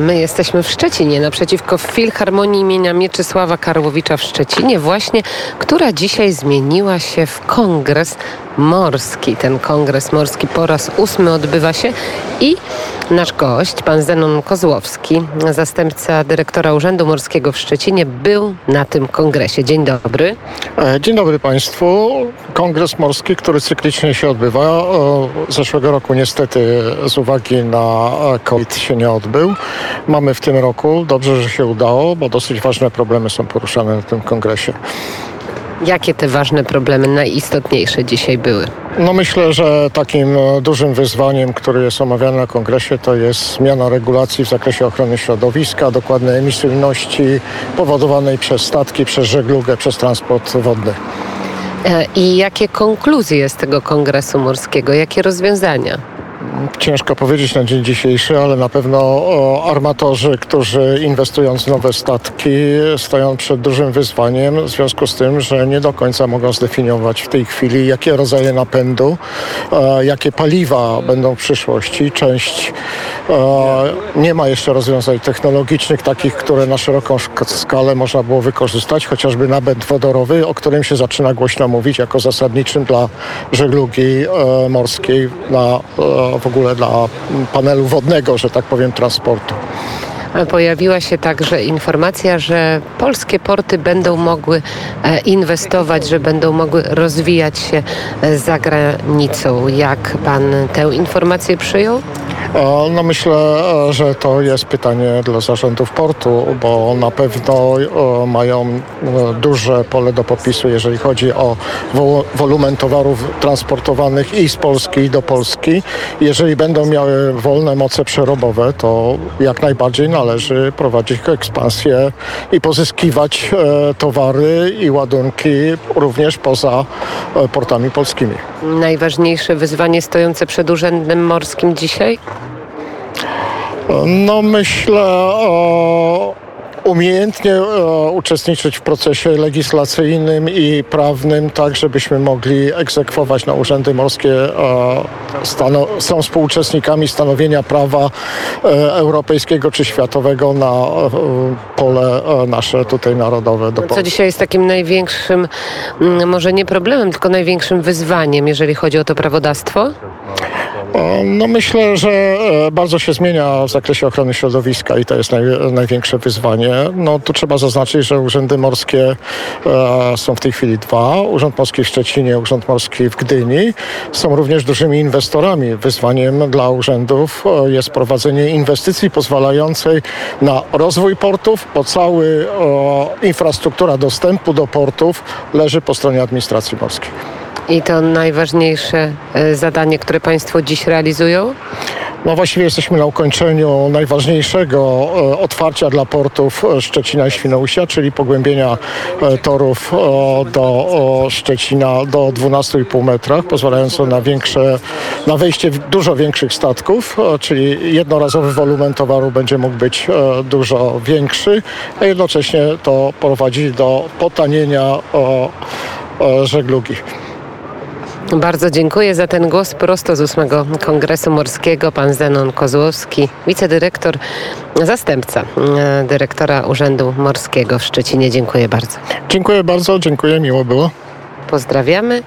My jesteśmy w Szczecinie, naprzeciwko Filharmonii imienia Mieczysława Karłowicza w Szczecinie właśnie, która dzisiaj zmieniła się w Kongres Morski. Ten Kongres Morski po raz ósmy odbywa się i nasz gość, pan Zenon Kozłowski, zastępca dyrektora Urzędu Morskiego w Szczecinie, był na tym kongresie. Dzień dobry. E, Dzień dobry Państwu. Kongres Morski, który cyklicznie się odbywa. e, Zeszłego roku niestety z uwagi na e, COVID się nie odbył. Mamy w tym roku, dobrze, że się udało, bo dosyć ważne problemy są poruszane na tym kongresie. Jakie te ważne problemy najistotniejsze dzisiaj były? No myślę, że takim e, dużym wyzwaniem, który jest omawiany na kongresie, to jest zmiana regulacji w zakresie ochrony środowiska, dokładnej emisyjności powodowanej przez statki, przez żeglugę, przez transport wodny. E, I jakie konkluzje z tego kongresu morskiego, jakie rozwiązania? Ciężko powiedzieć na dzień dzisiejszy, ale na pewno armatorzy, którzy inwestując w nowe statki, stoją przed dużym wyzwaniem w związku z tym, że nie do końca mogą zdefiniować w tej chwili, jakie rodzaje napędu, e, jakie paliwa będą w przyszłości. Część nie ma jeszcze rozwiązań technologicznych, takich, które na szeroką skalę można było wykorzystać, chociażby napęd wodorowy, o którym się zaczyna głośno mówić jako zasadniczym dla żeglugi e, morskiej, dla, e, w ogóle dla panelu wodnego, że tak powiem, transportu. E, Pojawiła się także informacja, że polskie porty będą mogły e, inwestować, że będą mogły rozwijać się e, za granicą. Jak pan tę informację przyjął? E, No myślę, e, że to jest pytanie dla zarządów portu, bo na pewno e, mają duże pole do popisu, jeżeli chodzi o wo- wolumen towarów transportowanych i z Polski i do Polski. Jeżeli będą miały wolne moce przerobowe, to jak najbardziej należy prowadzić ekspansję i pozyskiwać towary i ładunki również poza portami polskimi. Najważniejsze wyzwanie stojące przed Urzędem Morskim dzisiaj? No myślę o umiejętnie e, uczestniczyć w procesie legislacyjnym i prawnym, tak żebyśmy mogli egzekwować na urzędy morskie. E, są współuczestnikami stanowienia prawa e, europejskiego czy światowego na e, pole e, nasze tutaj narodowe do Co Polski. dzisiaj jest takim największym, mm, może nie problemem, tylko największym wyzwaniem, jeżeli chodzi o to prawodawstwo? E, No myślę, że bardzo się zmienia w zakresie ochrony środowiska i to jest naj, największe wyzwanie. No tu trzeba zaznaczyć, że urzędy morskie e, są w tej chwili dwa. Urząd Morski w Szczecinie, Urząd Morski w Gdyni. Są również dużymi inwestorami. Wyzwaniem dla urzędów e, jest prowadzenie inwestycji pozwalającej na rozwój portów, bo cały e, infrastruktura dostępu do portów leży po stronie administracji morskiej. I to najważniejsze e, zadanie, które Państwo dziś realizują? No właściwie jesteśmy na ukończeniu najważniejszego e, otwarcia dla portów e, Szczecina i Świnoujścia, czyli pogłębienia e, torów do Szczecina do 12,5 metrach, pozwalające na większe, na wejście dużo większych statków, czyli jednorazowy wolumen towaru będzie mógł być dużo większy, a jednocześnie to prowadzi do potanienia żeglugi. Bardzo dziękuję za ten głos prosto z 8 Kongresu Morskiego. Pan Zenon Kozłowski, wicedyrektor, zastępca e, dyrektora Urzędu Morskiego w Szczecinie. Dziękuję bardzo. Dziękuję bardzo, dziękuję, miło było. Pozdrawiamy